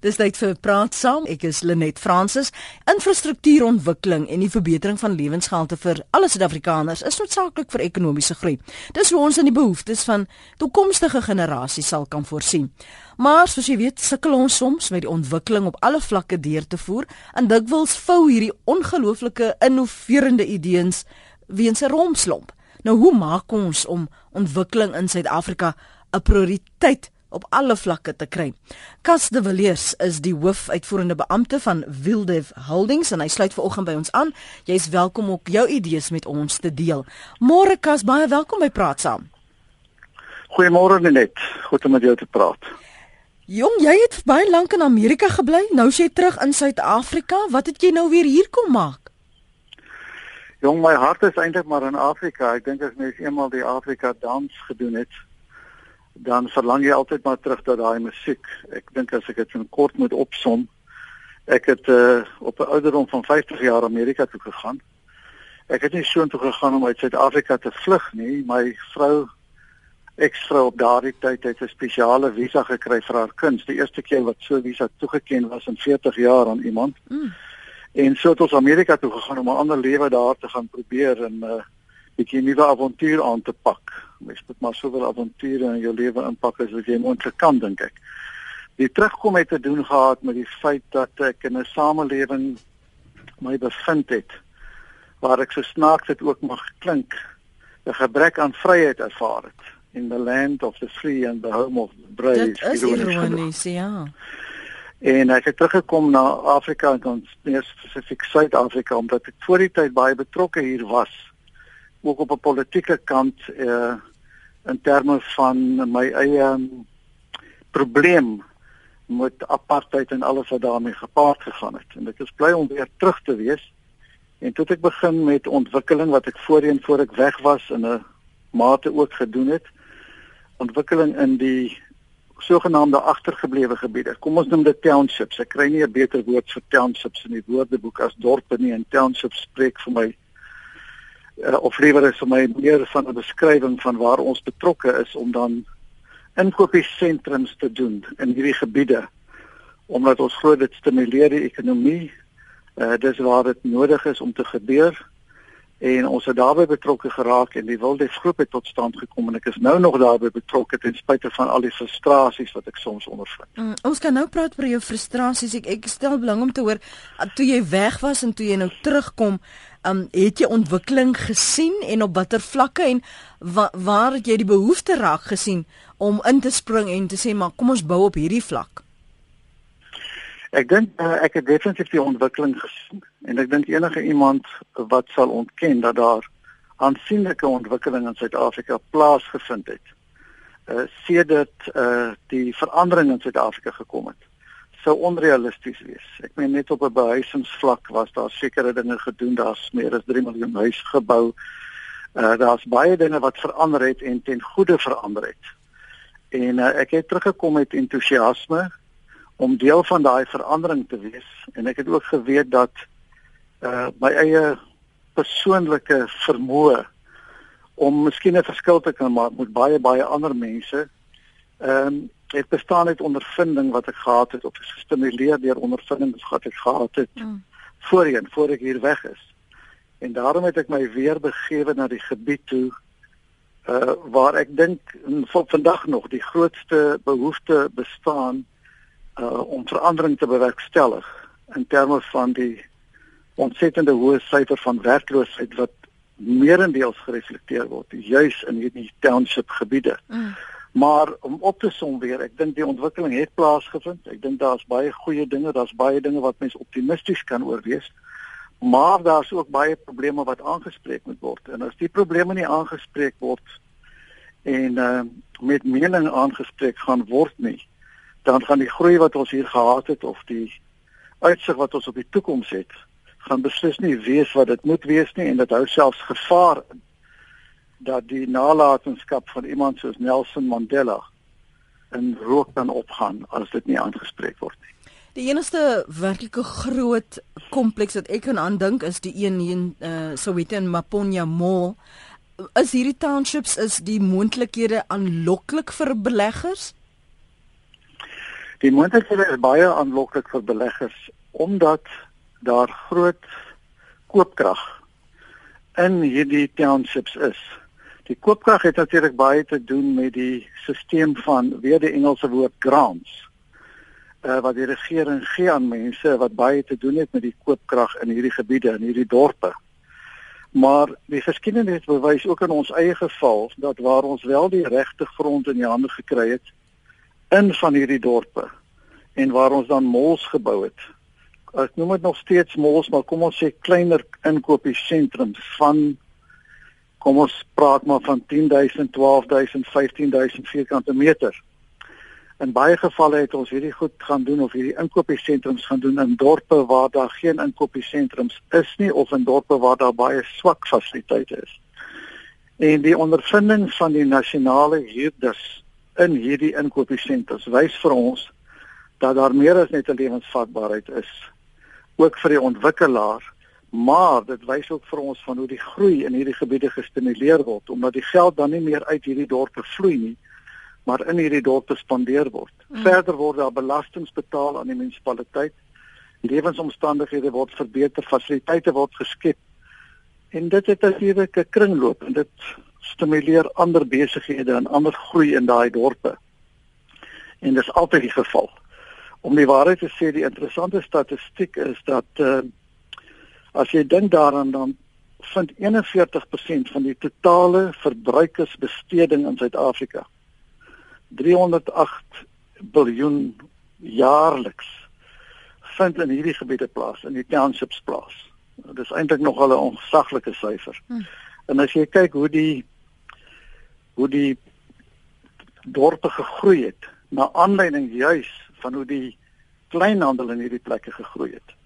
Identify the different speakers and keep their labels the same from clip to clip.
Speaker 1: Dis tyd vir praat saam. Ek is Lenet Fransis. Infrastruktuurontwikkeling en die verbetering van lewensgehalte vir alle Suid-Afrikaners is noodsaaklik vir ekonomiese groei. Dis hoe ons aan die behoeftes van toekomstige generasies sal kan voorsien. Maar soos jy weet, sukkel ons soms met die ontwikkeling op alle vlakke deur te voer en dikwels vou hierdie ongelooflike innoverende idees weens 'n rompslomp. Nou hoe maak ons om ontwikkeling in Suid-Afrika 'n prioriteit op alle vlakke te kry. Cas de Villiers is die hoofuitvoerende beampte van Wildev Holdings en hy sluit vanoggend by ons aan. Jy's welkom om jou idees met ons te deel. Môre Cas, baie welkom by Praat Saam.
Speaker 2: Goeiemôre Net. Goed om met jou te praat.
Speaker 1: Jong, jy het baie lank in Amerika gebly. Nou is jy terug in Suid-Afrika. Wat het jy nou weer hier kom maak?
Speaker 2: Jong, my hart is eintlik maar in Afrika. Ek dink as mens eenmal die Afrika dans gedoen het, dan verlang jy altyd maar terug tot daai musiek. Ek dink as ek dit in kort moet opsom, ek het uh, op 'n ouderdom van 50 jaar Amerika toe gegaan. Ek het nie so intoe gegaan om uit Suid-Afrika te vlug nie. My vrou ekstra op daardie tyd het 'n spesiale visa gekry vir haar kuns. Die eerste keer wat so 'n visa toegeken was in 40 jaar aan iemand. Mm. En so het ons Amerika toe gegaan om 'n ander lewe daar te gaan probeer en 'n uh, bietjie nuwe avontuur aan te pak mens moet maar soveel avonture in jou lewe inpak as wat jy moontlik kan dink ek. Die terugkom het te doen gehad met die feit dat ek in 'n samelewing my bevind het waar ek so snaaks dit ook mag klink 'n gebrek aan vryheid ervaar het in the land of the free and the home of the brave.
Speaker 1: Dit is ironies, ja.
Speaker 2: En ek het teruggekom na Afrika en dan meer spesifiek Suid-Afrika omdat ek voor die tyd baie betrokke hier was ook op 'n politieke kant uh in terme van my eie probleem met apartheid en alles wat daarmee gepaard gegaan het. En ek is bly om weer terug te wees. En toe ek begin met ontwikkeling wat ek voorheen voor ek weg was in 'n mate ook gedoen het, ontwikkeling in die sogenaamde agtergeblewe gebiede. Kom ons noem dit townships. Ek kry nie 'n beter woord vir townships in die woordeboek as dorpe nie. En townships spreek vir my uh, of liewer is vir my meer van 'n beskrywing van waar ons betrokke is om dan inkopiesentrums te doen in hierdie gebiede omdat ons glo dit stimuleer die ekonomie. Uh, dis waar dit nodig is om te gebeur en ons het daarbey betrokke geraak en die Wildef groep het tot stand gekom en ek is nou nog daarbey betrokke ten spyte van al die frustrasies wat ek soms ondervind.
Speaker 1: Mm, ons kan nou praat oor jou frustrasies. Ek ek stel belang om te hoor toe jy weg was en toe jy nou terugkom, um, het jy ontwikkeling gesien en op watter vlakke en wa waar het jy die behoefte raak gesien om in te spring en te sê maar kom ons bou op hierdie vlak?
Speaker 2: Ek dink uh, ek het definitief die ontwikkeling gesien en ek dink enige iemand wat sal ontken dat daar aansienlike ontwikkeling in Suid-Afrika plaasgevind het. Uh sedert uh die verandering in Suid-Afrika gekom het sou onrealisties wees. Ek meen net op 'n behuisingsvlak was daar sekere dinge gedoen, daar's meer as 3 miljoen huise gebou. Uh daar's baie dinge wat verander het en ten goeie verander het. En uh, ek het teruggekom met entoesiasme om deel van daai verandering te wees en ek het ook geweet dat uh my eie persoonlike vermoë om miskien 'n verskil te kan maak met baie baie ander mense ehm um, het bestaan uit ondervinding wat ek gehad het of gestimuleer deur ondervindings wat ek gehad het mm. voorheen voor ek hier weg is. En daarom het ek my weer begewe na die gebied toe uh waar ek dink vandag nog die grootste behoefte bestaan uh om verandering te bewerkstellig in terme van die ontsettende hoë syfer van werkloosheid wat meerendeels gereflekteer word juis in hierdie township gebiede. Mm. Maar om op te som weer, ek dink die ontwikkeling het plaasgevind. Ek dink daar's baie goeie dinge, daar's baie dinge wat mens optimisties kan oorwees. Maar daar's ook baie probleme wat aangespreek moet word. En as die probleme nie aangespreek word en uh met mening aangespreek gaan word nie, dan gaan die groei wat ons hier gehad het of die uitsig wat ons op die toekoms het, gaan beslis nie wees wat dit moet wees nie en dit hou selfs gevaar in dat die nalatenskap van iemand soos Nelson Mandela in rook kan opgaan as dit nie aangespreek word nie.
Speaker 1: Die enigste werklike groot kompleks wat ek kan aandink is die een in uh, Soweto in Maponya Mall. Is hierdie townships is die moontlikhede aanloklik vir beleggers?
Speaker 2: Die moontlikhede is baie aanloklik vir beleggers omdat daar groot koopkrag in hierdie townships is. Die koopkrag het natuurlik baie te doen met die stelsel van weer die Engelse woord grants. Uh, wat die regering gee aan mense wat baie te doen het met die koopkrag in hierdie gebiede en hierdie dorpe. Maar die geskiedenis bewys ook in ons eie geval dat waar ons wel die regte grond in die hande gekry het in van hierdie dorpe en waar ons dan malls gebou het. Ek noem dit nog steeds malls, maar kom ons sê kleiner inkopiesentrums van kom ons praat maar van 10000, 12000, 15000 vierkante meter. In baie gevalle het ons hierdie goed gaan doen of hierdie inkopiesentrums gaan doen in dorpe waar daar geen inkopiesentrums is nie of in dorpe waar daar baie swak fasiliteite is. En die ondervinding van die nasionale huurders in hierdie inkopiesentrums wys vir ons dat daar meer as net 'n lewensvatbaarheid is ook vir die ontwikkelaar maar dit wys ook vir ons van hoe die groei in hierdie gebiede gestimuleer word omdat die geld dan nie meer uit hierdie dorpe vloei nie maar in hierdie dorpe spandeer word. Mm. Verder word daar belastings betaal aan die munisipaliteit. Lewensomstandighede word verbeter, fasiliteite word geskep. En dit het natuurlik 'n kringloop en dit stimuleer ander besighede en ander groei in daai dorpe. En dis altyd die geval. Om die waarheid te sê, die interessante statistiek is dat uh, As jy dink daaraan dan vind 41% van die totale verbruikersbesteding in Suid-Afrika 308 biljoen jaarliks vind in hierdie gebiede plaas, in die townships plaas. Dit is eintlik nog 'n ongesaglike syfer. Hmm. En as jy kyk hoe die hoe die dorpe gegroei het na aanleiding juis van hoe die kleinhandel in hierdie plekke gegroei het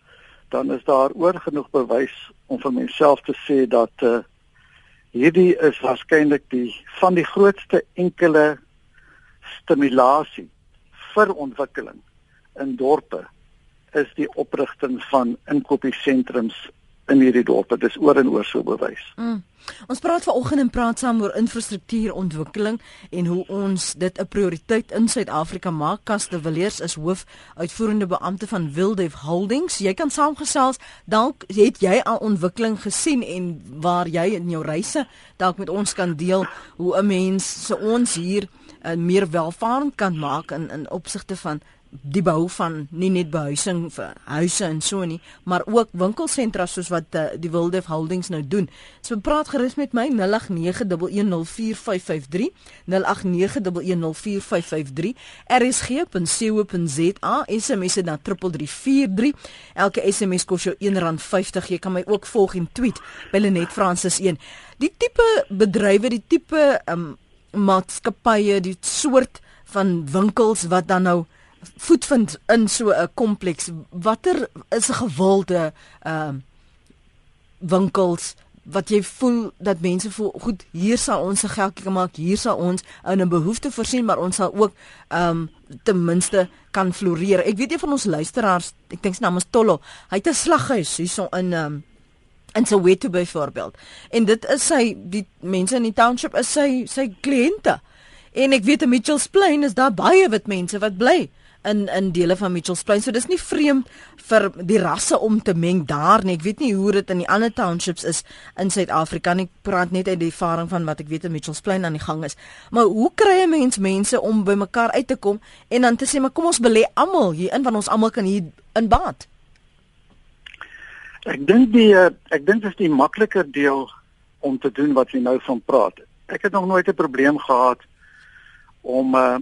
Speaker 2: dan is daar oor genoeg bewys om vir myself te sê dat uh, hierdie is waarskynlik die van die grootste enkele stimulasie vir ontwikkeling in dorpe is die oprigting van inkopiesentrums in hierdie dorpe. Dis oor en oor so bewys. Mm.
Speaker 1: Ons praat vanoggend en praat saam oor infrastruktuurontwikkeling en hoe ons dit 'n prioriteit in Suid-Afrika maak. Kaste Villiers is hoof uitvoerende beampte van Wildef Holdings. Jy kan saamgesels. Dalk het jy al ontwikkeling gesien en waar jy in jou reise dalk met ons kan deel hoe 'n mens se ons hier uh, meer welvarend kan maak in in opsigte van die bou van nie net behuising vir huise en so nie, maar ook winkelsentra soos wat uh, die Wildef Holdings nou doen. So praat gerus met my 0891104553, 0891104553. rsg.co.za SMS na 3343. Elke SMS kos jou R1.50. Jy kan my ook volg en tweet by Lenet Francis 1. Die tipe bedrywe, die tipe um, maatskappye, die soort van winkels wat dan nou voetvind in so 'n kompleks. Watter is 'n gewilde ehm uh, winkels wat jy voel dat mense voel goed hier sal ons se geldjie maak hier sal ons 'n behoefte voorsien maar ons sal ook ehm um, ten minste kan floreer. Ek weet een van ons luisteraars ek dink sy naam is Tollo hy het 'n slaghuis hierso in ehm um, in Soweto byvoorbeeld. En dit is sy die mense in die township is sy sy kliënte. En ek weet in Mitchells Plain is daar baie wit mense wat bly in in dele van Mitchells Plain. So dis nie vreemd vir die rasse om te meng daar nie. Ek weet nie hoe dit in die ander townships is in Suid-Afrika nie. Ek praat net uit die ervaring van wat ek weet in Mitchells Plain aan die gang is. Maar hoe kry 'n mens mense om by mekaar uit te kom en dan te sê maar kom ons belê almal hier in want ons almal kan hier in baat?
Speaker 2: Ek dink die eh, ek dink dit is die makliker deel om te doen wat jy nou van praat. Ek het nog nooit 'n probleem gehad om uh,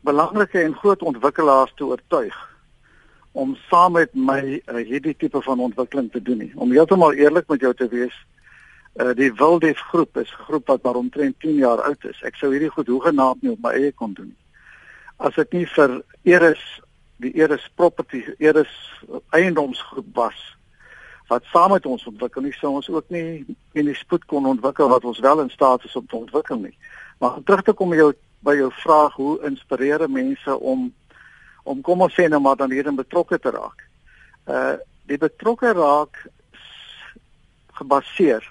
Speaker 2: belangrike en groot ontwikkelaars te oortuig om saam met my uh, hierdie tipe van ontwikkeling te doen nie. Om heeltemal eerlik met jou te wees, uh, die Wildef groep is 'n groep wat maar omtrent 10 jaar oud is. Ek sou hierdie goed hoegenaamd nie op my eie kon doen nie. As dit nie vir Eris die Eris Property Eris eiendomsgroep was wat saam met ons ontwikkel nie sou ons ook nie in die spoed kon ontwikkel wat ons wel in staat is om te ontwikkel nie. Maar terug te kom jou by jou vraag hoe inspireer mense om om kom ons sê nou maar dan hierin betrokke te raak. Uh die betrokke raak gebaseer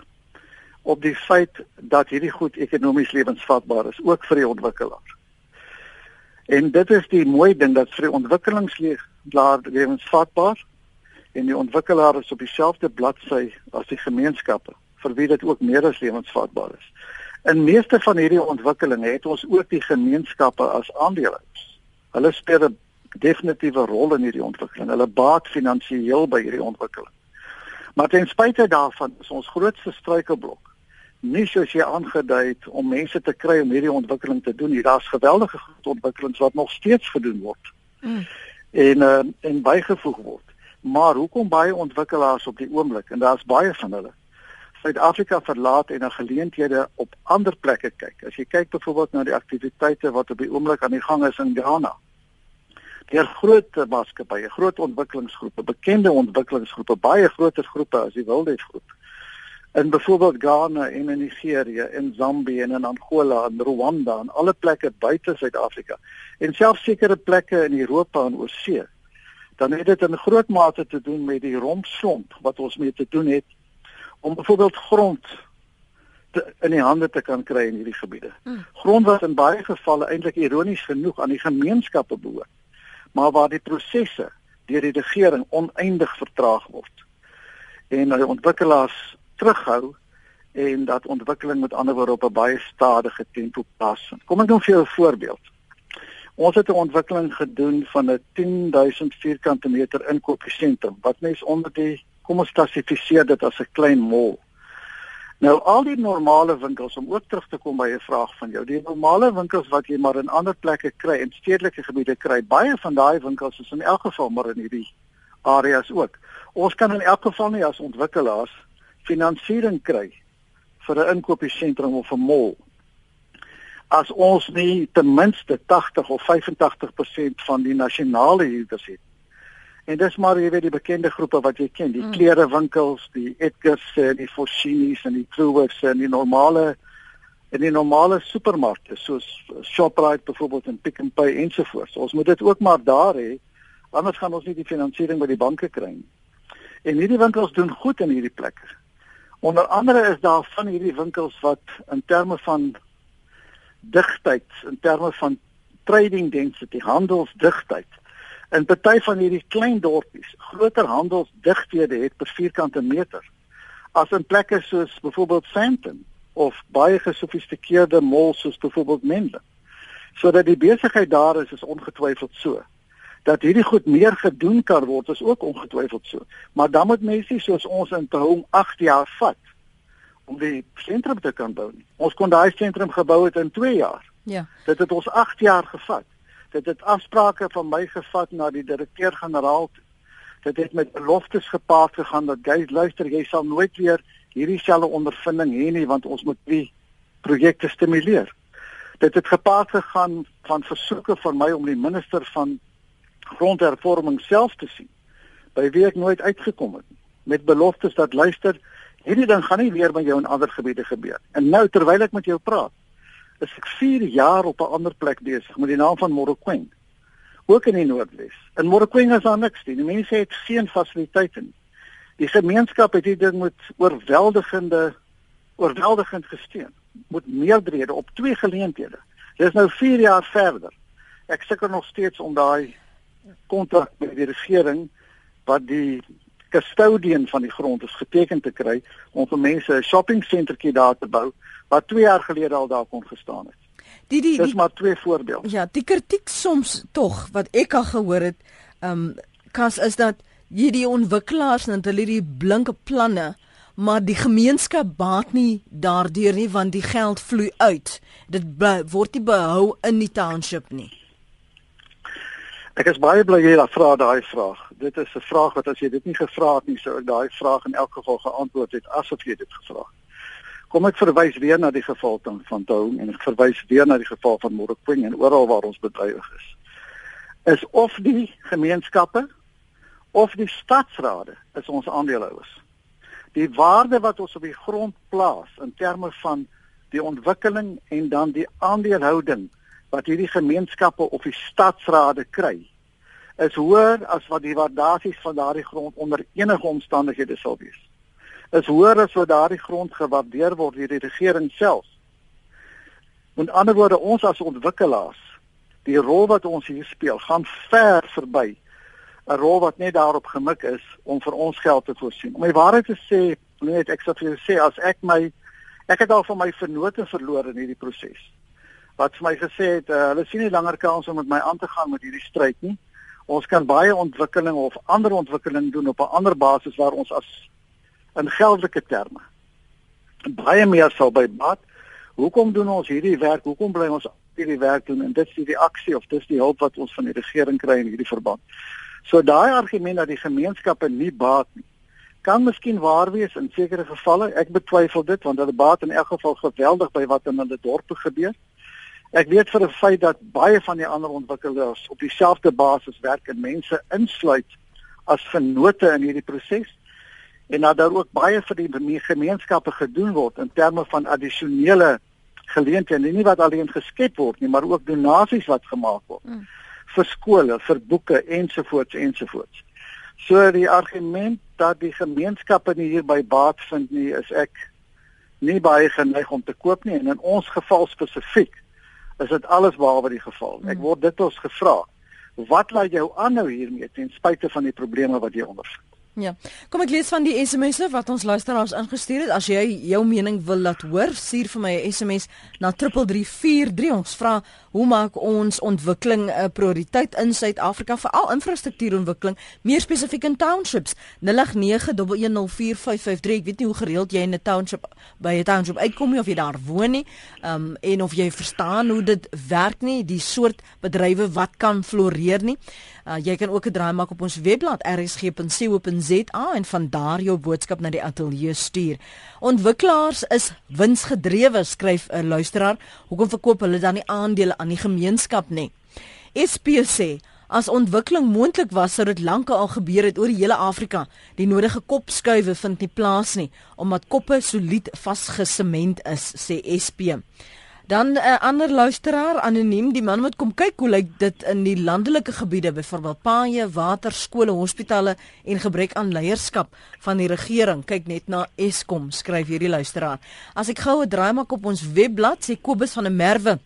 Speaker 2: op die feit dat hierdie goed ekonomies lewensvatbaar is ook vir die ontwikkelaar. En dit is die mooi ding dat vir ontwikkelingsleer lewensvatbaar en die ontwikkelaar is op dieselfde bladsy as die gemeenskappe vir wie dit ook meer as lewensvatbaar is. In meeste van hierdie ontwikkelinge het ons ook die gemeenskappe as aandeelhouers. Hulle speel 'n definitiewe rol in hierdie ontwikkeling. Hulle baat finansiëel by hierdie ontwikkeling. Maar ten spyte daarvan is ons grootste struikelblok nie soos jy aangedui het om mense te kry om hierdie ontwikkeling te doen nie. Daar's geweldige groot ontwikkelings wat nog steeds gedoen word. Mm. En uh, en bygevoeg word. Maar hoekom baie ontwikkelaars op die oomblik en daar's baie van hulle Suid-Afrika verlaat en na geleenthede op ander plekke kyk. As jy kyk byvoorbeeld na die aktiwiteite wat op die oomblik aan die gang is in Ghana. Deur groot maatskappye, groot ontwikkelingsgroepe, bekende ontwikkelingsgroepe, baie groter groepe as die Wildlife groep. In byvoorbeeld Ghana en in Nigerië en Zambië en in Angola en Rwanda en alle plekke buite Suid-Afrika en selfs sekere plekke in Europa en Oosee. Dan het dit in groot mate te doen met die rompslomp wat ons mee te doen het om byvoorbeeld grond te, in die hande te kan kry in hierdie gebiede. Hmm. Grond wat in baie gevalle eintlik ironies genoeg aan die gemeenskappe behoort, maar waar die prosesse deur die regering oneindig vertraag word. En die ontwikkelaars terughou en dat ontwikkeling met ander woorde op 'n baie stadige tempo plaasvind. Kom ek nou vir jou 'n voorbeeld. Ons het 'n ontwikkeling gedoen van 'n 10000 vierkante meter inkopiesentrum wat mens onder die kom ons klassifiseer dit as 'n klein mall. Nou al die normale winkels om ook terug te kom by 'n vraag van jou. Die normale winkels wat jy maar in ander plekke kry in stedelike gebiede kry, baie van daai winkels is in elk geval maar in hierdie areas ook. Ons kan in elk geval nie as ontwikkelaars finansiering kry vir 'n inkopiesentrum of 'n mall as ons nie ten minste 80 of 85% van die nasionale huurders het En dis maar jy weet die bekende groepe wat jy ken, die mm. klerewinkels, die Edgars en die Foschini's en die Truworths en die normale en die normale supermarkte soos Shoprite byvoorbeeld en Pick n Pay ensovoorts. Ons moet dit ook maar daar hê. Anders gaan ons nie die finansiering by die banke kry nie. En hierdie winkels doen goed in hierdie plekke. Onder andere is daar van hierdie winkels wat in terme van digtheid, in terme van trading density, handelsdigtheid In party van hierdie klein dorpies, groter handelsdigthede het per vierkante meter as in plekke soos byvoorbeeld Sandton of baie gesofistikeerde malls soos byvoorbeeld Mende. Sodat die besigheid daar is is ongetwyfeld so. Dat hierdie goed meer gedoen kan word is ook ongetwyfeld so. Maar dan moet mense soos ons in te hou 8 jaar vat om die sentrum te kan bou. Ons kon daai sentrum gebou het in 2 jaar. Ja. Dit het ons 8 jaar gevat. Dit het afsprake van my gevat na die direkteur-generaal. Dit het met beloftes gepaard gegaan dat jy luister, jy sal nooit weer hierdie selfe ondervinding hê nie want ons moet die projekte stimuleer. Dit het gepaard gegaan van versoeke van my om die minister van grondhervorming self te sien. By wie ek nooit uitgekom het met beloftes dat luister, hierdie ding gaan nie weer by jou in ander gebiede gebeur. En nou terwyl ek met jou praat, is ek 4 jaar op 'n ander plek besig met die naam van Morokweng. Ook in die Noordwes. In Morokweng is daar niks nie. Die mense het geen fasiliteite nie. Die gemeenskap het hierdie ding met oorweldigende oorweldigend gesteun. Moet meerderhede op twee geleenthede. Dit is nou 4 jaar verder. Ek sukkel nog steeds om daai kontrak met die regering wat die custodian van die grond is geteken te kry om vir mense 'n shopping sentertjie daar te bou wat 2 jaar gelede al daar kon gestaan het. Die die Dis maar twee voorbeelde.
Speaker 1: Ja, die kritiek soms tog wat ek al gehoor het, ehm um, kas is dat hierdie ontwikkelaars en hulle hierdie blinke planne maar die gemeenskap baat nie daardeur nie want die geld vloei uit. Dit word nie behou in die township nie.
Speaker 2: Ek is baie bly jy vra daai vraag. Dit is 'n vraag wat as jy dit nie gevra het nie, sou ek daai vraag in elk geval geantwoord het asof jy dit gevra het. Kom ek verwys weer na die geval van van Toong en ek verwys weer na die geval van Morokwing en oral waar ons bedryf is. Is of die gemeenskappe of die stadsrade is ons aandeelhouers. Die waarde wat ons op die grond plaas in terme van die ontwikkeling en dan die aandeelhouding wat hierdie gemeenskappe of die stadsrade kry is hoër as wat die waardasies van daardie grond onder enige omstandighede sal wees is hoër as wat daardie grond gewaardeer word deur die regering self. Met ander woorde, ons as ontwikkelaars, die rol wat ons hier speel gaan ver verby 'n rol wat net daarop gemik is om vir ons geld te voorsien. Om my waarheid te sê, net ek sou vir jou sê as ek my ek het al van my vennote verloor in hierdie proses. Wat vir my gesê het, uh, hulle sien nie langer kans om met my aan te gaan met hierdie stryd nie. Ons kan baie ontwikkeling of ander ontwikkeling doen op 'n ander basis waar ons as in geldelike terme baie meer sal by baat. Hoekom doen ons hierdie werk? Hoekom bly ons hierdie werk doen en dit is die aksie of dis die hulp wat ons van die regering kry in hierdie verband. So daai argument dat die gemeenskappe nie baat nie kan miskien waar wees in sekere gevalle. Ek betwyfel dit want hulle baat in elk geval geweldig by wat in hulle dorpe gebeur. Ek weet vir 'n feit dat baie van die ander ontwikkelaars op dieselfde basis werk en mense insluit as vennote in hierdie proses en dat daar ook baie vir die gemeenskappe gedoen word in terme van addisionele geleenthede, nie wat alleen geskep word nie, maar ook donasies wat gemaak word mm. vir skole, vir boeke ensovoorts ensovoorts. So die argument dat die gemeenskappe nie hierby baat vind nie, is ek nie baie geneig om te koop nie en in ons geval spesifiek is dit alles behalwe die geval. Ek mm. word dit ons gevra. Wat laat jou aanhou hiermee ten spyte van die probleme wat jy ondervind?
Speaker 1: Ja. Kom ek lees van die SMS'e wat ons luisteraars ingestuur het. As jy jou mening wil laat hoor, stuur vir my 'n SMS na 3343. Ons vra, hoe maak ons ontwikkeling 'n prioriteit in Suid-Afrika, veral infrastruktuurontwikkeling, meer spesifiek in townships? 0891104553. Ek weet nie hoe gereeld jy in 'n township by 'n township uitkom nie of jy daar woon nie. Um, en of jy verstaan hoe dit werk nie, die soort bedrywe wat kan floreer nie. Uh, jy kan ook 'n draai maak op ons webblad rsg.co.za en van daar jou boodskap na die ateljee stuur. Ontwikkelaars is winsgedrewe, skryf 'n luisteraar. Hoekom verkoop hulle dan nie aandele aan die gemeenskap nie? SPC As ontwikkeling moontlik was, sou dit lank al gebeur het oor die hele Afrika. Die nodige kopskuive vind nie plaas nie omdat koppe solied vasgesement is, sê SP. Dan 'n uh, ander luisteraar anoniem, die man moet kom kyk hoe lyk dit in die landelike gebiede, byvoorbeeld paaie, water, skole, hospitale en gebrek aan leierskap van die regering. Kyk net na Eskom, skryf hierdie luisteraar. As ek gou 'n draai maak op ons webblad, sê Kobus van der Merwe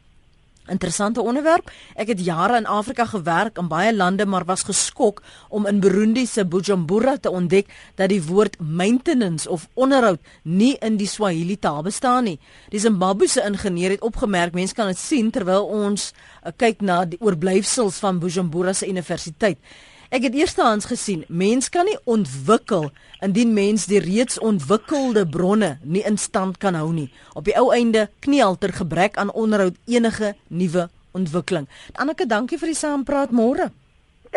Speaker 1: Interessante onderwerp. Ek het jare in Afrika gewerk in baie lande maar was geskok om in Burundi se Bujumbura te ontdek dat die woord maintenance of onderhoud nie in die Swahili taal bestaan nie. Die Zimbabwese ingenieur het opgemerk mense kan dit sien terwyl ons uh, kyk na die oorblyfsels van Bujumbura se universiteit. Ek het eerstehands gesien, mens kan nie ontwikkel indien mens die reeds ontwikkelde bronne nie in stand kan hou nie. Op die ou einde knielter gebrek aan onderhoud enige nuwe ontwikkeling. Anneke, dankie vir die saampraat môre.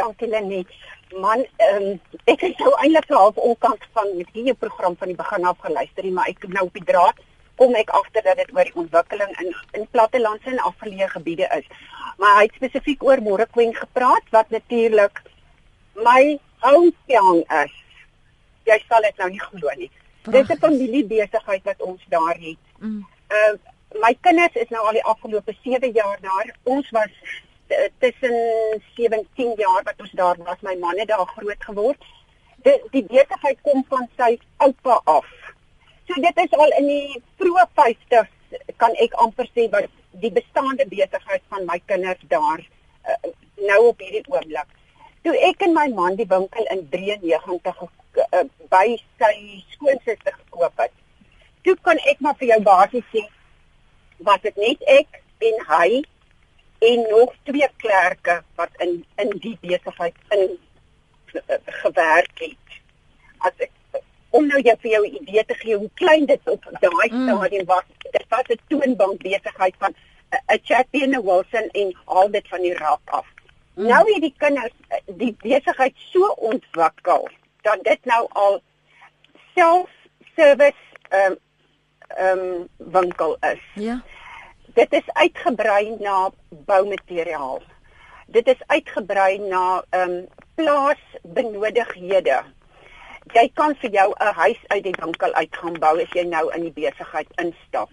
Speaker 3: Dankie Lenet. Man, um, ek het nou eintlik half onkant van hierdie program van die begin af geluister, maar ek nou op die draad kom ek agter dat dit oor die ontwikkeling in in plattelandse en afgeleë gebiede is. Maar hy het spesifiek oor Morequeen gepraat wat natuurlik my hometown is. Jy sal dit nou nie glo nie. Dis 'n familiebesigheid wat ons daar het. Mm. Uh my kinders is nou al die afgelope 7 jaar daar. Ons was uh, tussen 17 jaar wat ons daar was. My man het daar groot geword. Die die besigheid kom van sy oupa af. So dit is al in die vroeë 50s kan ek amper sê wat die bestaande besigheid van my kinders daar uh, nou op hierdie oomblik toe ek en my man die winkel in 93 uh, by sy skoonsister gekoop het. Toe kan ek maar vir jou basies sê wat dit net ek en hy en nog twee klerke wat in in die besigheid in uh, gewerk het. As ek om nou jy vir jou 'n idee te gee hoe klein dit op daai mm. stadium was. Dit was 'n toonbank besigheid van 'n uh, Champion Wilson en al dit van die raak af. Mm. Nou het die kinders die besigheid so ontwikkel dat dit nou al self-service ehm um, ehm um, winkel is.
Speaker 1: Ja.
Speaker 3: Dit is uitgebrei na boumateriaal. Dit is uitgebrei na ehm um, plaasbenodighede. Jy kan vir jou 'n huis uit die winkel uit gaan bou as jy nou in die besigheid instap.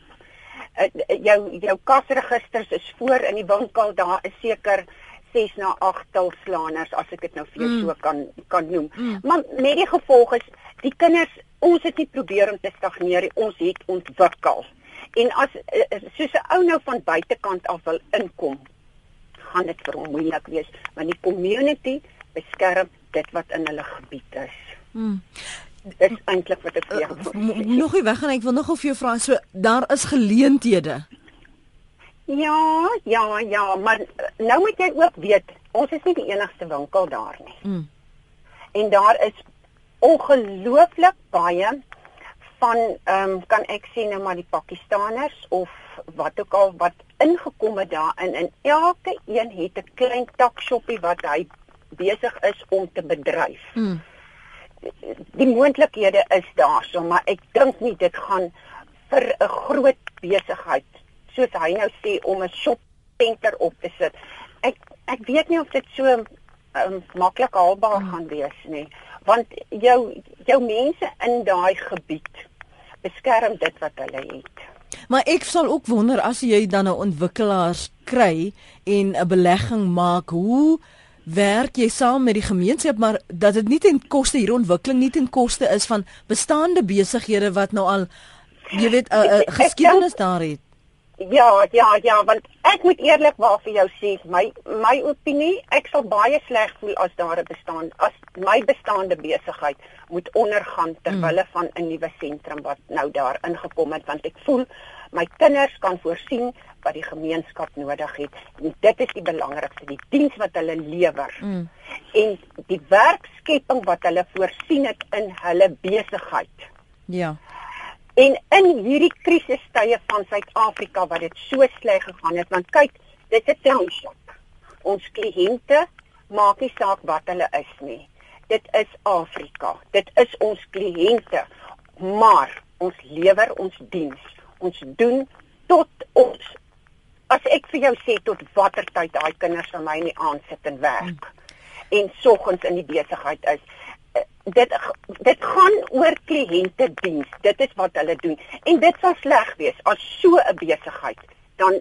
Speaker 3: Uh, jou jou kasregisters is voor in die winkel, daar is seker 6 na 8 tilslaaners as ek dit nou vir jou mm. so kan kan noem. Mm. Maar met die gevolg is die kinders ons het nie probeer om te stagneer nie, ons het ontwikkel. En as eh, eh, soos 'n ou nou van buitekant af wil inkom, gaan dit vir hom moeilik wees, want die community beskerm dit wat in hulle gebied is. Hmm. Dit is eintlik wat ek vir jou
Speaker 1: uh, nog nie weg gaan ek wil nog of jou vra so daar is geleenthede.
Speaker 3: Ja, ja, ja, maar nou moet jy ook weet, ons is nie die enigste winkel daar nie. Hmm. En daar is ongelooflik baie van ehm um, kan ek sien nou maar die Pakistaners of wat ook al wat ingekom het daar in en elke een het 'n klein takshoppie wat hy besig is om te bedryf. Hmm. Die moontlikhede is daar, so maar ek dink nie dit gaan vir 'n groot besigheid soos hy nou sê om 'n shop center op te sit. Ek ek weet nie of dit so um, maklik haalbaar hmm. gaan wees nie, want jou jou mense in daai gebied beskerm dit wat hulle het.
Speaker 1: Maar ek sal ook wonder as jy dan 'n ontwikkelaars kry en 'n belegging maak, hoe werk jy saam met die gemeenskap maar dat dit nie ten koste hier ontwikkeling nie ten koste is van bestaande besighede wat nou al jy weet 'n geskiedenis daar het.
Speaker 3: Ja, ja, ja, want ek moet eerlikwaar vir jou sê, my my opinie, ek sal baie sleg voel as daar 'n bestaan as my bestaande besigheid moet ondergaan ter wille mm. van 'n nuwe sentrum wat nou daar ingekom het, want ek voel my kinders kan voorsien wat die gemeenskap nodig het. En dit is die belangrikste, die diens wat hulle lewer. Mm. En die werkskepping wat hulle voorsien het in hulle besigheid.
Speaker 1: Ja.
Speaker 3: En in hierdie krisistye van Suid-Afrika wat dit so sleg gegaan het, want kyk, dit is 'n township. Ons kliënte maak nie saak wat hulle is nie. Dit is Afrika. Dit is ons kliënte. Maar ons lewer ons diens. Ons doen tot ons as ek vir jou sê tot watter tyd daai kinders vir my in die aand sit en werk hmm. en soggens in die besigheid is dit dit gaan oor kliënte diens. Dit is wat hulle doen. En dit sal sleg wees as so 'n besigheid dan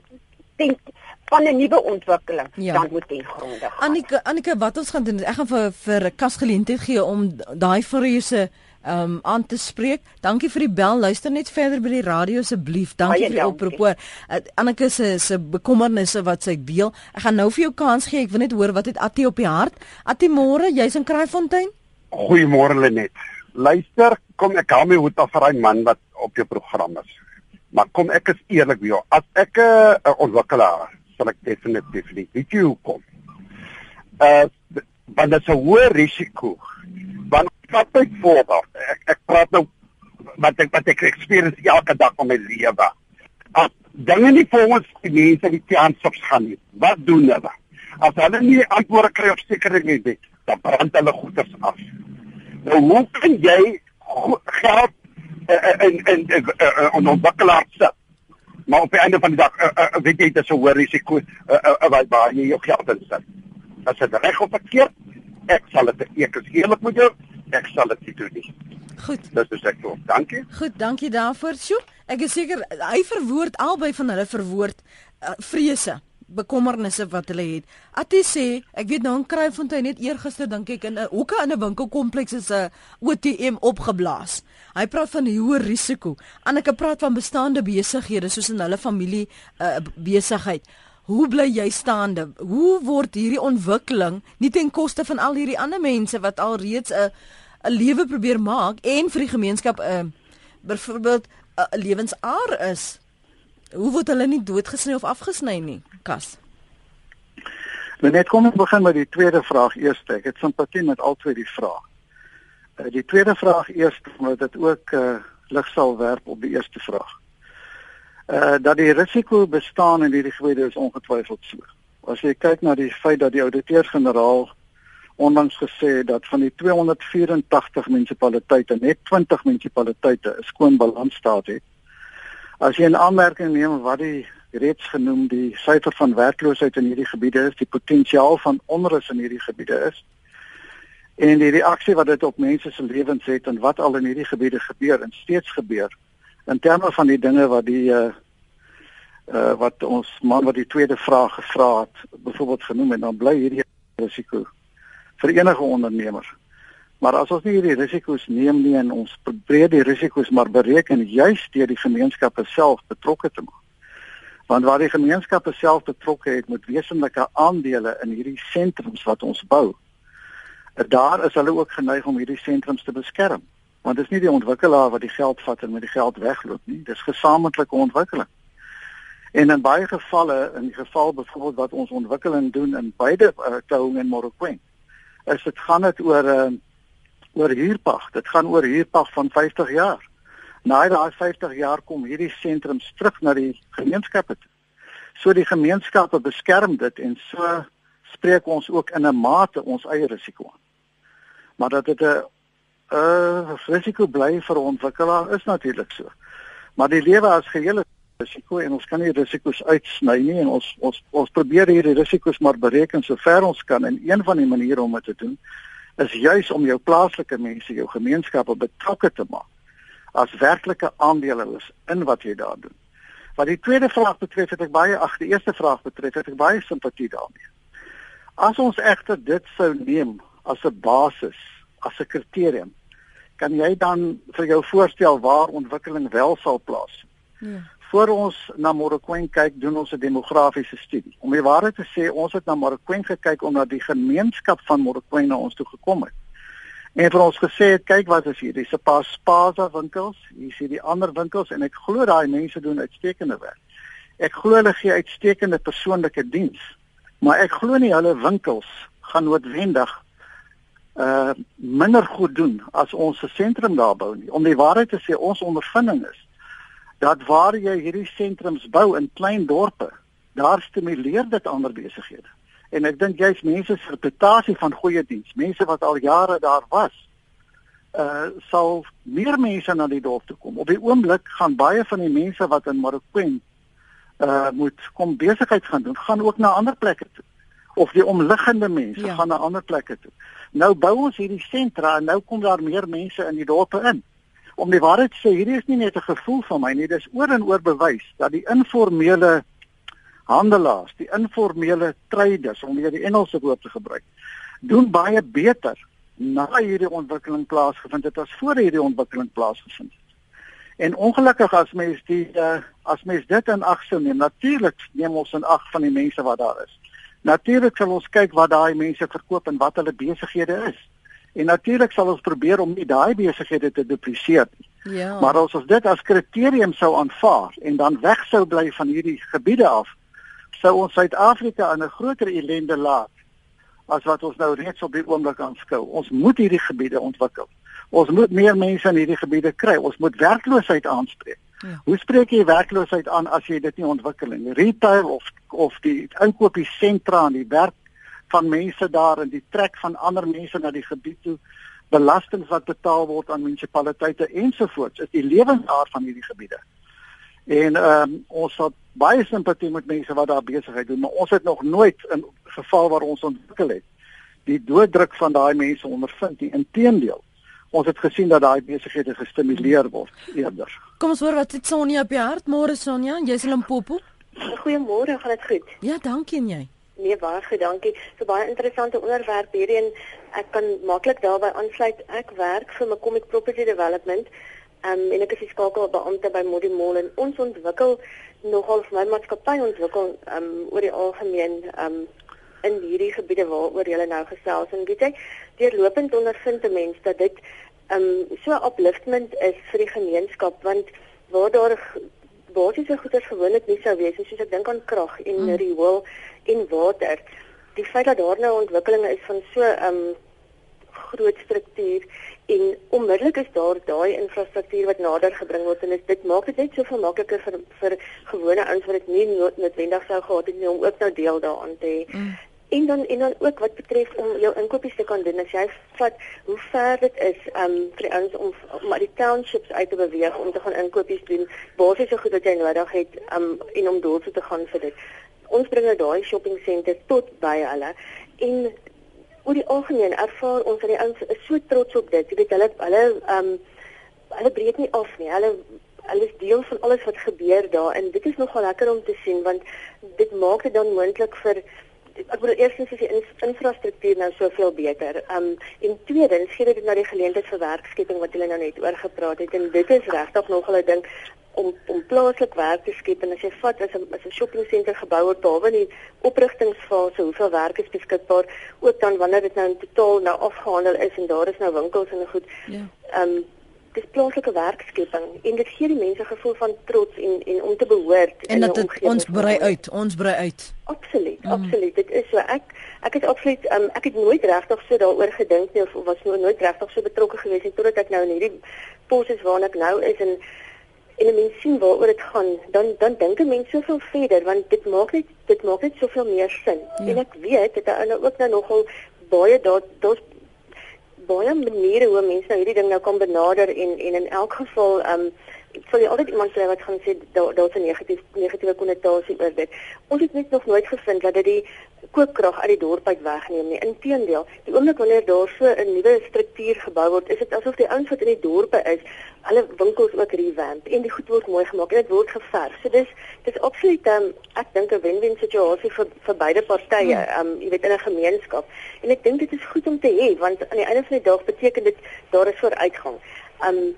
Speaker 3: dink van 'n nuwe ontwikkeling ja. dan moet die gronde.
Speaker 1: Anike Anike wat ons gaan doen ek gaan vir vir kas geleentheid gee om daai vreuse um aan te spreek. Dankie vir die bel. Luister net verder by die radio asseblief. Dankie vir die oproep. Uh, Anneke se se bekommernisse wat sy deel. Ek gaan nou vir jou kans gee. Ek wil net hoor wat het Attie op die hart. Attie môre, jy's in Kraaifontein?
Speaker 4: Goeiemôre Lenet. Luister, kom ek hou my hoed af vir 'n man wat op jou program is. Maar kom ek is eerlik met jou. As ek 'n uh, ontwikkelaar, sal ek definitief nie. Weet jy hoekom? Uh want dit is 'n hoë risiko. Want wat ek voordat ek, ek praat nou wat ek wat ek experience elke dag van my lewe. As dinge nie ons die mense die kans op gaan nie. Wat doen hulle? As hulle nie antwoorde kry op sekere dinge, dan brand hulle goeders af. Nou hoe kan jy geld in in in 'n ontwikkelaar sit? Maar op die einde van die dag uh, uh, weet jy dit is 'n hoë risiko uh, uh, uh, waar jy jou geld in sit. As dit reg of verkeerd, ek sal dit ek is eerlik met jou, ek sal dit nie doen nie.
Speaker 1: Goed.
Speaker 4: Dis is ek toe. Dankie.
Speaker 1: Goed, dankie daarvoor. Sjoe, ek is seker hy verwoord albei van hulle verwoord uh, vrese bekommernisse wat hulle het. Atie sê, ek weet nou in Kruifontein net eergister dink ek in 'n hoeke in 'n winkelkompleks is 'n ATM opgeblaas. Hy praat van hoë risiko. Anneke praat van bestaande besighede soos in hulle familie uh, besigheid. Hoe bly jy staande? Hoe word hierdie ontwikkeling nie ten koste van al hierdie ander mense wat al reeds 'n 'n lewe probeer maak en vir die gemeenskap 'n uh, byvoorbeeld 'n lewensaar is? Hoe word hulle nie doodgesny of afgesny nie? Kas.
Speaker 2: Net kom ons begin met die tweede vraag eers. Ek het simpatie met al twee die vrae. Uh, die tweede vraag eers omdat dit ook uh, lig sal werp op die eerste vraag. Uh dat die risiko bestaan in hierdie gebiede is ongetwyfeld so. As jy kyk na die feit dat die ouditeur-generaal onlangs gesê het dat van die 284 munisipaliteite net 20 munisipaliteite 'n skoon balansstaat het As jy 'n aanmerking neem wat die reeds genoem die syfer van werkloosheid in hierdie gebiede is, die potensiaal van onrus in hierdie gebiede is en die reaksie wat dit op mense se lewens het en wat al in hierdie gebiede gebeur en steeds gebeur in terme van die dinge wat die uh uh wat ons man wat die tweede vraag gevra het byvoorbeeld genoem en dan bly hierdie risiko vir enige ondernemer Maar as ons nie hierdie risiko's neem nie en ons probeer die risiko's maar bereken juis deur die gemeenskappe self betrokke te maak. Want waar die gemeenskappe self betrokke het met wesenlike aandele in hierdie sentrums wat ons bou, daar is hulle ook geneig om hierdie sentrums te beskerm. Want dit is nie die ontwikkelaar wat die geld vat en met die geld wegloop nie, dis gesamentlike ontwikkeling. En in baie gevalle, in die geval byvoorbeeld wat ons ontwikkeling doen in beide uh, Taung en Morokweng, is dit gaan dit oor uh, oor huurpag. Dit gaan oor huurpag van 50 jaar. Na daai 50 jaar kom hierdie sentrums terug na die gemeenskappe toe. So die gemeenskappe beskerm dit en so spreek ons ook in 'n mate ons eie risiko aan. Maar dat dit 'n 'n risiko bly vir ontwikkelaar is natuurlik so. Maar die lewe as geheel risiko en ons kan nie risiko's uitsny nie en ons ons ons probeer hierdie risiko's maar bereken so ver ons kan en een van die maniere om dit te doen is juis om jou plaaslike mense, jou gemeenskappe betrokke te maak as werklike aandeelhouers in wat jy daar doen. Wat die tweede vraag betref, het ek baie ag, die eerste vraag betref, het ek baie simpatie daarmee. As ons egter dit sou neem as 'n basis, as 'n kriterium, kan jy dan vir jou voorstel waar ontwikkeling wel sal plaasvind? Ja voor ons na Morokweng kyk, doen ons 'n demografiese studie. Om die waarheid te sê, ons het na Morokweng gekyk omdat die gemeenskap van Morokweng na ons toe gekom het. En vir ons gesê het, kyk wat is hier, dis 'n paar spaza winkels, hier is die ander winkels en ek glo daai mense doen uitstekende werk. Ek glo hulle gee uitstekende persoonlike diens, maar ek glo nie hulle winkels gaan noodwendig uh minder goed doen as ons 'n sentrum daar bou nie. Om die waarheid te sê, ons ondervinding is dat waar jy hierdie sentrums bou in klein dorpe, daar stimuleer dit ander besighede. En ek dink jy's mense se reputasie van goeie diens, mense wat al jare daar was, uh sal meer mense na die dorp toe kom. Op die oomblik gaan baie van die mense wat in Morokweng uh moet kom besigheid gaan doen, gaan ook na ander plekke toe. Of die omliggende mense ja. gaan na ander plekke toe. Nou bou ons hierdie sentra en nou kom daar meer mense in die dorpe in om die waarheid te sê, hierdie is nie net 'n gevoel van my nie, dis oor en oor bewys dat die informele handelaars, die informele traders om weer die Engelse woord te gebruik, doen baie beter na hierdie ontwikkeling plaasgevind het as voor hierdie ontwikkeling plaasgevind het. En ongelukkig as mens die uh, as mens dit in ag sou neem, natuurlik neem ons in ag van die mense wat daar is. Natuurlik sal ons kyk wat daai mense verkoop en wat hulle besighede is. En natuurlik sal ons probeer om nie daai besighede te dupliseer nie. Ja. Maar as ons dit as kriterium sou aanvaar en dan weg sou bly van hierdie gebiede af, sou ons Suid-Afrika in 'n groter ellende laat as wat ons nou reeds op die oomblik aanskou. Ons moet hierdie gebiede ontwikkel. Ons moet meer mense in hierdie gebiede kry. Ons moet werkloosheid aanspreek. Ja. Hoe spreek jy werkloosheid aan as jy dit nie ontwikkel nie? Retail of of die inkopiesentra en die werk van mense daar en die trek van ander mense na die gebied toe belastings wat betaal word aan munisipaliteite ensovoorts is die lewensaard van hierdie gebiede. En ehm um, ons het baie simpatie met mense wat daar besigheid doen, maar ons het nog nooit in geval waar ons ontwikkel het die dooddruk van daai mense ondervind nie. Inteendeel, ons het gesien dat daai besighede gestimuleer word eerder.
Speaker 1: Kom ons hoor wat dit Sonja op die hart. Môre Sonja, jy's in Limpopo.
Speaker 5: Goeiemôre, gaan dit goed?
Speaker 1: Ja, dankie en jy.
Speaker 5: Nee, baie goed, dankie. So baie interessante onderwerp hierdie en ek kan maklik daarbey aansluit. Ek werk vir Macomic Property Development. Um, en ek is die skakelbeampte by Modi Mall en ons ontwikkel nogal vir my maatskappy ontwikkel um, oor die algemeen um, in hierdie gebiede waaroor jy nou gesels en weet jy, deurlopend ondervind 'n mens dat dit um, so upliftment is vir die gemeenskap want waar daar basiese goeder gewoonlik nie sou wees soos ek dink aan krag en mm. riool en water. Die feit dat daar nou ontwikkelinge is van so 'n um, groot struktuur en onmiddellik is daar daai infrastruktuur wat nader gebring word en dit maak dit net soveel makliker vir vir gewone ouens wat dit nie noodwendig sou gehad het nie om ook nou deel daaraan te hê. Mm. En dan en dan ook wat betref om jou inkopies te kan doen as jy vat hoe ver dit is um vir ons om om uit die townships uit te beweeg om te gaan inkopies doen basies so goed wat jy nodig het um en om daar te gaan vir dit. Ons bring nou daai shopping centers tot by hulle en oor die algemeen ervaar ons dat die ouens is so trots op dit. Jy weet hulle hulle um hulle breek nie af nie. Hulle hulle is deel van alles wat gebeur daar en dit is nogal lekker om te sien want dit maak dit dan moontlik vir ek bedoel eerstens is die infrastruktuur nou soveel beter. Um en tweedens gee dit nou die geleentheid vir werkskeping wat hulle nou net oor gepraat het en dit is regtig nog 'n ding om om plaaslik werk te skep en as jy vat as 'n as 'n shopping center gebou word daar in die oprigtingsfase hoeveel werk is beskikbaar ook dan wanneer dit nou in totaal nou afgehandel is en daar is nou winkels en goed. Ja. Ehm um, dis plaaslike werkskepping en dit gee die mense gevoel van trots en en om te behoort
Speaker 1: en dat het, ons brei uit ons brei uit
Speaker 5: absoluut mm. absoluut dit is so ek ek het absoluut um, ek het nooit regtig so daaroor gedink nie of was nooit regtig so betrokke gewees nie totdat ek nou in hierdie pos is waarna ek nou is en en 'n mens sien waaroor dit gaan, dan dan dink 'n mens soveel verder want dit maak net dit maak net soveel meer sin. Ja. En ek weet dit is nou ook nou nogal baie daar daar's baie maniere hoe mense nou hierdie ding nou kan benader en en in elk geval ehm um, ek sal altyd iemand sê wat gaan sê daar daar's 'n negatief negatiewe konnotasie oor dit. Ons het net nog nooit gevind dat dit die koopkrag uit die dorp uit wegneem nie. Inteendeel, die oomblik wanneer daar so 'n nuwe struktuur gebou word, is dit asof die ouens wat in die dorpe is, alle winkels ook revamp en die goed word mooi gemaak en dit word geverf. So dis dis absoluut um, ek dink 'n wen-wen situasie vir vir beide partye, um jy weet in 'n gemeenskap. En ek dink dit is goed om te hê want aan die einde van die dag beteken dit daar is vooruitgang. Um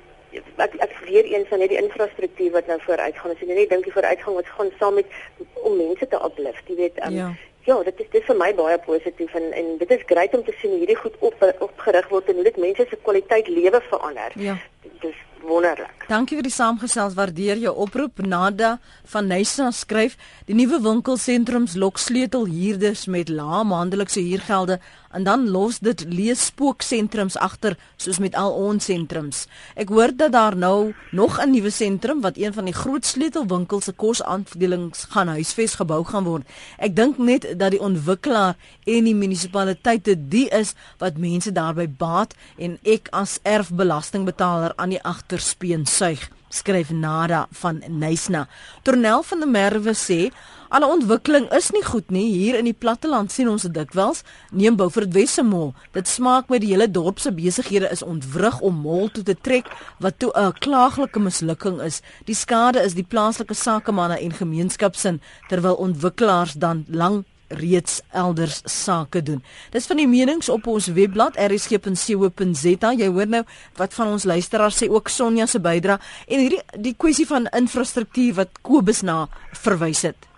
Speaker 5: ek ek weer eens van net die infrastruktuur wat nou vooruitgaan. As jy net dink die vooruitgang wat gaan saam met om mense te uplift, jy weet, um, ja ja, dit is dit vir my baie positief en en dit is grait om te sien hierdie goed op opgerig word en hoe dit mense se kwaliteit lewe verander. Ja. Dis wonderlik.
Speaker 1: Dankie vir die saamgesels. Waardeer jou oproep. Nada van Nysa skryf: "Die nuwe winkelsentrums lok sleutelhuurders met lae maandelikse huurgelde en dan los dit leespooksentrums agter soos met al ons sentrums. Ek hoor dat daar nou nog 'n nuwe sentrum wat een van die groot sleutelwinkels se kosafdelings gaan huisves gebou gaan word. Ek dink net dat die ontwikkelaar en die munisipaliteite die is wat mense daarby baat en ek as erfbelastingbetaler aan die agterspeen suig skryf Nada van Nysna. Tornel van der Merwe sê alle ontwikkeling is nie goed nie. Hier in die platteland sien ons dit dikwels. Neem Beaufort Wessemol. Dit smaak met die hele dorp se besighede is ontwrig om mol toe te trek wat toe 'n klaaglike mislukking is. Die skade is die plaaslike sakemanne en gemeenskapsin terwyl ontwikkelaars dan lank reeds elders sake doen. Dis van die menings op ons webblad rsg.co.za. Jy hoor nou wat van ons luisteraars sê ook Sonja se bydrae en hierdie die kwessie van infrastruktuur wat Kobus na verwys het.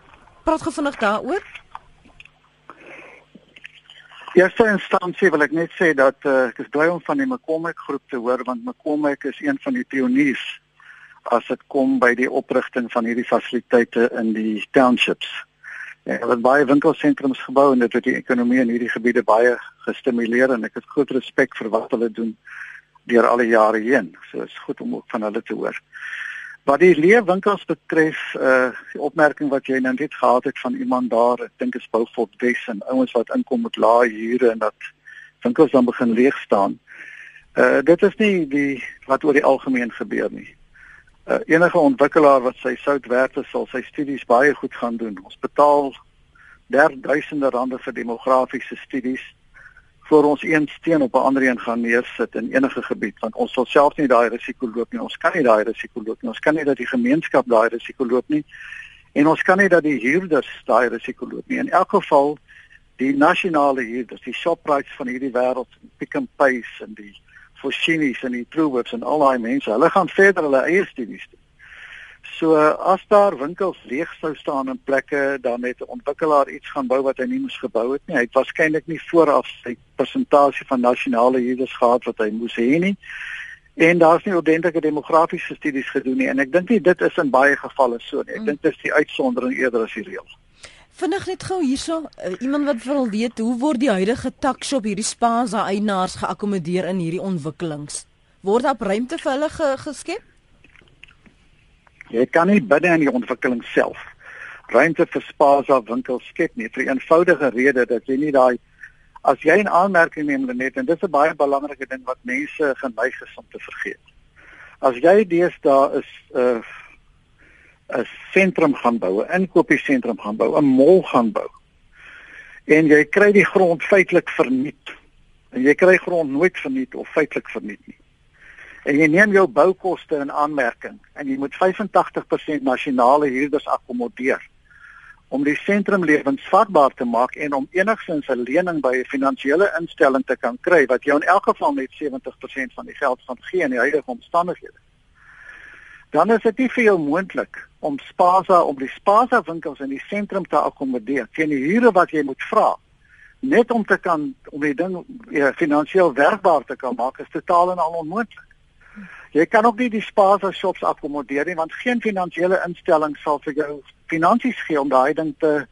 Speaker 1: Praat gou vinnig daaroor.
Speaker 2: Eerste instansie wil ek net sê dat uh, ek is bly om van die McCormick groep te hoor want McCormick is een van die pioniers as dit kom by die oprigting van hierdie fasiliteite in die townships. Ja, wat baie winkelsentrums gebou en dit het die ekonomie in hierdie gebiede baie gestimuleer en ek het groot respek vir wat hulle doen deur al die jare heen. So is goed om ook van hulle te hoor. Wat die leefwinkels betref, uh die opmerking wat jy nou net gehad het van iemand daar, ek dink is Beaufort Wes en ouens wat inkom met lae huure en dat winkels dan begin leeg staan. Uh dit is nie die wat oor die algemeen gebeur nie uh, enige ontwikkelaar wat sy sout werd is, sal sy studies baie goed gaan doen. Ons betaal derduisende rande vir demografiese studies voor ons een steen op 'n ander een gaan neersit in enige gebied want ons sal self nie daai risiko loop nie. Ons kan nie daai risiko loop nie. Ons kan nie dat die gemeenskap daai risiko loop nie. En ons kan nie dat die huurders daai risiko loop nie. In elk geval die nasionale huurders, die Shoprite van hierdie wêreld, Pick n Pay en die Foschini's en die Truworths en al daai mense, hulle gaan verder hulle eie studies doen. So as daar winkels leeg sou staan in plekke dan net 'n ontwikkelaar iets gaan bou wat hy nie moes gebou het nie. Hy het waarskynlik nie vooraf sy persentasie van nasionale huurders gehad wat hy moes hê nie. En daar's nie ordentlike demografiese studies gedoen nie en ek dink nie dit is in baie gevalle so nie. Ek mm. dink dit is die uitsondering eerder as die reël.
Speaker 1: Vinnig net gou hierso, uh, iemand wat wil weet hoe word die huidige takshop hierdie spaza eienaars geakkommodeer in hierdie ontwikkelings? Word daar ruimte vir hulle ge geskep?
Speaker 2: Jy kan nie binne in die ontwikkeling self ruimte vir spaza winkels skep nie vir 'n eenvoudige rede dat jy nie daai as jy 'n aanmerking neem net en dis 'n baie belangrike ding wat mense geneig is om te vergeet. As jy deesdae is 'n uh, 'n sentrum gaan bou, 'n inkopiesentrum gaan bou, 'n mall gaan bou. En jy kry die grond feitelik verniet. En jy kry grond nooit verniet of feitelik verniet nie. En jy neem jou boukoste in aanmerking en jy moet 85% nasionale huurders akkommodeer om die sentrum lewensvatbaar te maak en om enigsins 'n lening by 'n finansiële instelling te kan kry wat jou in elk geval net 70% van die geld gaan gee in die huidige omstandighede dan is dit nie vir jou moontlik om Spaza om die Spaza winkels in die sentrum te akkommodeer teen die huure wat jy moet vra net om te kan om die ding ja, finansiëel werkbaar te kan maak is totaal en al onmoontlik. Jy kan ook nie die Spaza shops akkommodeer nie want geen finansiële instelling sal vir jou finansies gee om daai ding te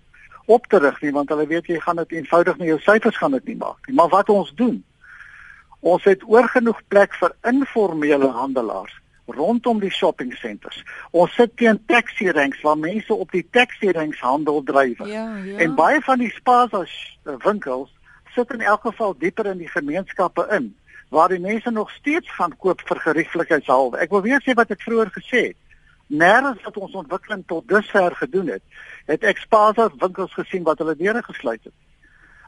Speaker 2: op te rig nie want hulle weet jy gaan dit eenvoudig nie jou syfers gaan dit nie maak nie. Maar wat ons doen? Ons het oorgenoeg plek vir informele handelaars rondom die shopping centers. Ons sit teen taxi ranks waar mense op die taxi ranks handel dryf. Ja, ja. En baie van die Spaza winkels sit in elk geval dieper in die gemeenskappe in waar die mense nog steeds gaan koop vir gerieflikheidshalwe. Ek wil weer sê wat ek vroeër gesê het. Nêrens wat ons ontwikkeling tot dusver gedoen het, het ek Spaza winkels gesien wat hulle deure gesluit het.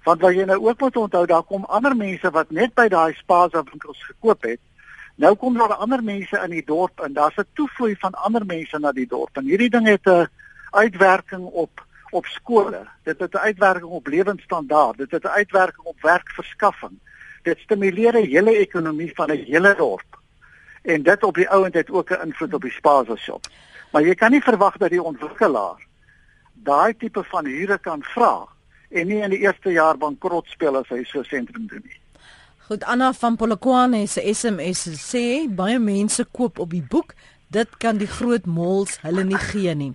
Speaker 2: Want wat jy nou ook moet onthou, daar kom ander mense wat net by daai Spaza winkels gekoop het Nou kom daar ander mense in die dorp en daar's 'n toevloei van ander mense na die dorp. En hierdie ding het 'n uitwerking op op skole. Dit het 'n uitwerking op lewensstandaard. Dit het 'n uitwerking op werkverskaffing. Dit stimuleer die hele ekonomie van 'n hele dorp. En dit op die ouend het ook 'n invloed op die spaza shop. Maar jy kan nie verwag dat die ontwikkelaar daai tipe van huure kan vra en nie in die eerste jaar bankrot speel as hy so sentrum doen nie.
Speaker 1: Goed Anna van Polokwane se SMS sê baie mense koop op die boek. Dit kan die groot malls hulle nie gee nie.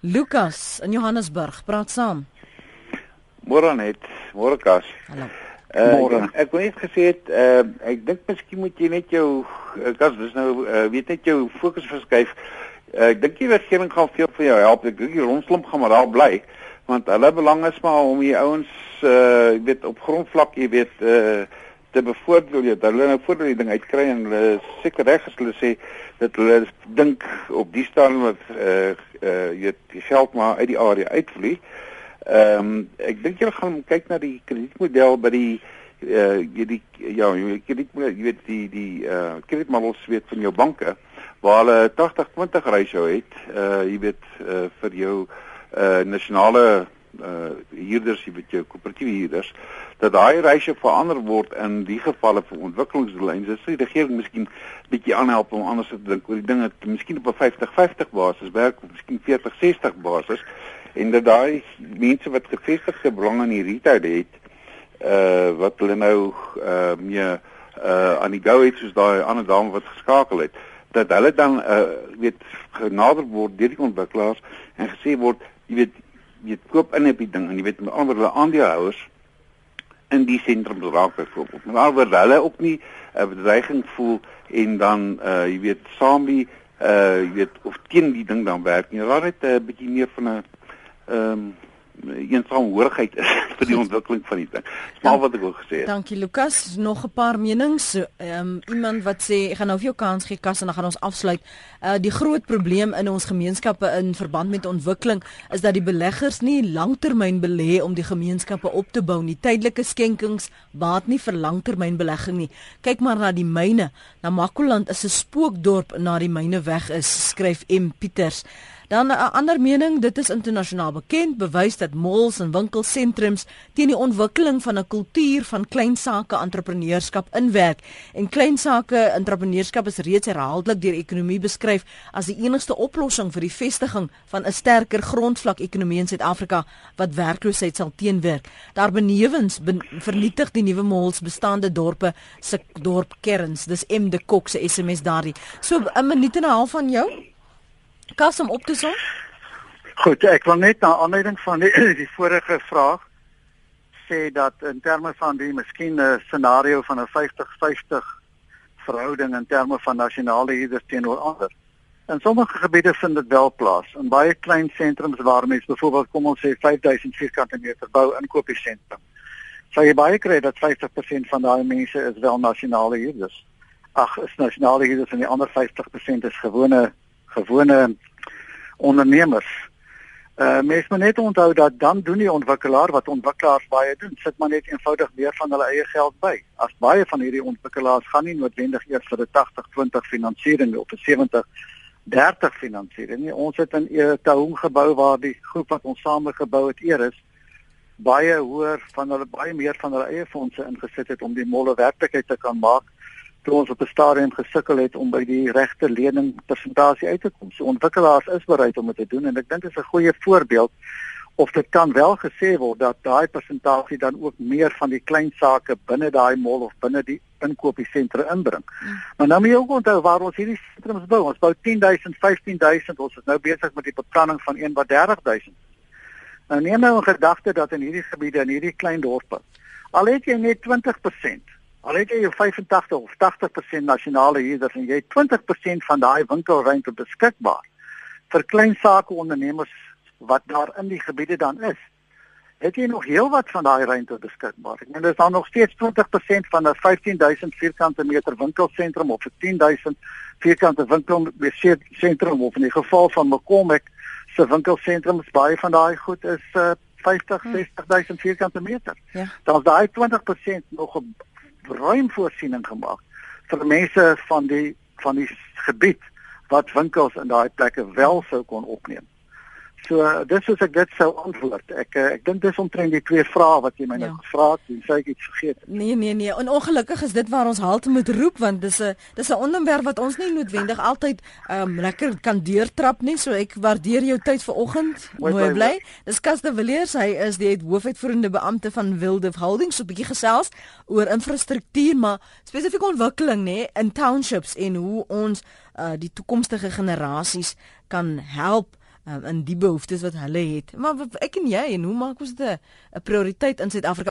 Speaker 1: Lukas in Johannesburg, praat saam.
Speaker 6: Môre net, môre Kas. Hallo. Uh, môre. Ek wou net gesê het, uh, ek dink miskien moet jy net jou Kas, dis nou uh, weet net jou fokus verskuif. Uh, ek dink die regering gaan veel vir jou help. Ek dink die rondslomp gaan maar daar bly want hulle belang is maar om die ouens uh, weet op grondvlak, jy weet uh te bevoordeel jy dat hulle nou voordeel die ding uitkry en hulle seker reg as hulle sê dat hulle dink op die staan wat eh uh, eh uh, jy die geld maar uit die area uitvloei. Ehm um, ek dink julle gaan kyk na die kredietmodel by die eh uh, die ja, jy kredietmodel jy weet die die eh uh, kredietmodels weet van jou banke waar hulle 80-20 ratio het eh uh, jy weet uh, vir jou eh uh, nasionale uh huurders, jy weet jou koöperatiewe huurders, dat daai ratio verander word in die gevalle van ontwikkelingsdoeleindes. Dis die regering miskien bietjie aanhelp om anders te dink oor die dinge, miskien op 'n 50-50 basis werk miskien 40-60 basis en dat daai mense wat gevestigde belang in die retail het, uh wat hulle nou uh mee uh aan die go het soos daai ander dame wat geskakel het dat hulle dan uh weet genader word deur die ontwikkelaars en gesê word jy weet jy koop in op die ding en jy weet met ander hulle aandeelhouers in die sentrum raak byvoorbeeld. Maar alhoewel hulle ook nie 'n uh, bedreiging voel en dan uh jy weet saam die uh jy weet of teen die ding dan werk nie. Raak net 'n uh, bietjie meer van 'n ehm um, eensaamhoorigheid is vir die ontwikkeling van die ding. Smaal wat ek wou gesê het.
Speaker 1: Dankie Lukas, nog 'n paar menings. Ehm um, iemand wat sê ek gaan nou vir jou kans gee kas en dan gaan ons afsluit. Uh die groot probleem in ons gemeenskappe in verband met ontwikkeling is dat die beleggers nie langtermyn belê om die gemeenskappe op te bou nie. Tydelike skenkings baat nie vir langtermynbelegging nie. Kyk maar na die myne. Na Makoland is 'n spookdorp na die myne weg is, skryf M Pieters. Dan 'n ander mening, dit is internasionaal bekend, bewys dat malls en winkelsentrums teen die ontwikkeling van 'n kultuur van klein sake entrepreneurskap inwerk. En klein sake entrepreneurskap is reeds herhaaldelik deur ekonomie beskryf as die enigste oplossing vir die vestiging van 'n sterker grondvlak ekonomie in Suid-Afrika wat werkloosheid sal teenwerk. Daarbenewens ben, vernietig die nuwe malls bestaande dorpe se dorpkerns. Dis M de Kok se SMS daardie. So 'n minuut en 'n half van jou. Kas om op te som?
Speaker 2: Goed, ek wil net na aanleiding van die, die vorige vraag sê dat in terme van die miskien 'n scenario van 'n 50-50 verhouding in terme van nasionale huurders teenoor ander. In sommige gebiede vind dit wel plaas. In baie klein sentrums waar mense byvoorbeeld kom ons sê 5000 vierkante meter bou inkopiesentrum. Sou jy baie kry dat 50% van daai mense is wel nasionale huurders. Ag, is nasionale huurders en die ander 50% is gewone gewone ondernemers. Uh mens moet net onthou dat dan doen die ontwikkelaar wat ontwikkelaars baie doen, sit maar net eenvoudig meer van hulle eie geld by. As baie van hierdie ontwikkelaars gaan nie noodwendig eers vir 'n 80-20 finansiering of 'n 70-30 finansiering nie. Ons het 'n Taung gebou waar die groep wat ons saam gebou het eers is baie hoër van hulle baie meer van hulle eie fondse ingesit het om die molle werklikheid te kan maak toe ons op 'n stadium gesukkel het om by die regte lening persentasie uit te kom. So ontwikkelaars is bereid om dit te doen en ek dink dit is 'n goeie voorbeeld of dit kan wel gesê word dat daai persentasie dan ook meer van die klein sake binne daai mall of binne die inkopiesentrum inbring. Mm. Maar nou moet jy ook onthou waar ons hierdie sentrums bou. Ons bou 10000, 15000, ons is nou besig met die beplanning van 1 wat 30000. Nou neem nou 'n gedagte dat in hierdie gebiede in hierdie klein dorpe al het jy net 20% al het jy 85 of 80% nasionale huurders en jy 20% van daai winkelruimte beskikbaar vir klein sake ondernemers wat daar in die gebiede dan is. Het jy nog heelwat van daai ruimte beskikbaar? Ek meen dis dan nog steeds 20% van 'n 15000 vierkante meter winkelsentrum of 'n 10000 vierkante winkelsentrum of in die geval van McCormick se winkelsentrums baie van daai goed is uh, 50 60000 vierkante meter. Ja. Dan is daai 20% nog 'n ruim voorsiening gemaak vir mense van die van die gebied wat winkels in daai plekke wel sou kon opneem. So dis soos ek dit sou antwoord. Ek eh, ek dink dis omtrent die twee vrae wat jy my nou ja. nou gevra het en sê ek iets vergeet.
Speaker 1: Nee nee nee, en ongelukkig is dit waar ons halt moet roep want dis 'n dis 'n onderwerp wat ons nie noodwendig altyd ehm um, lekker kan deurtrap nie. So ek waardeer jou tyd vanoggend. Mooi bly. Dis Caster Villiers, hy is die hoofuitvoerende beampte van Wilde Holdings, so 'n bietjie gesels oor infrastruktuur, maar spesifiek ontwikkeling nê in townships en hoe ons uh, die toekomstige generasies kan help um, in die behoeftes wat hulle het. Maar ek en jy en hoe maak ons dit 'n prioriteit in Suid-Afrika?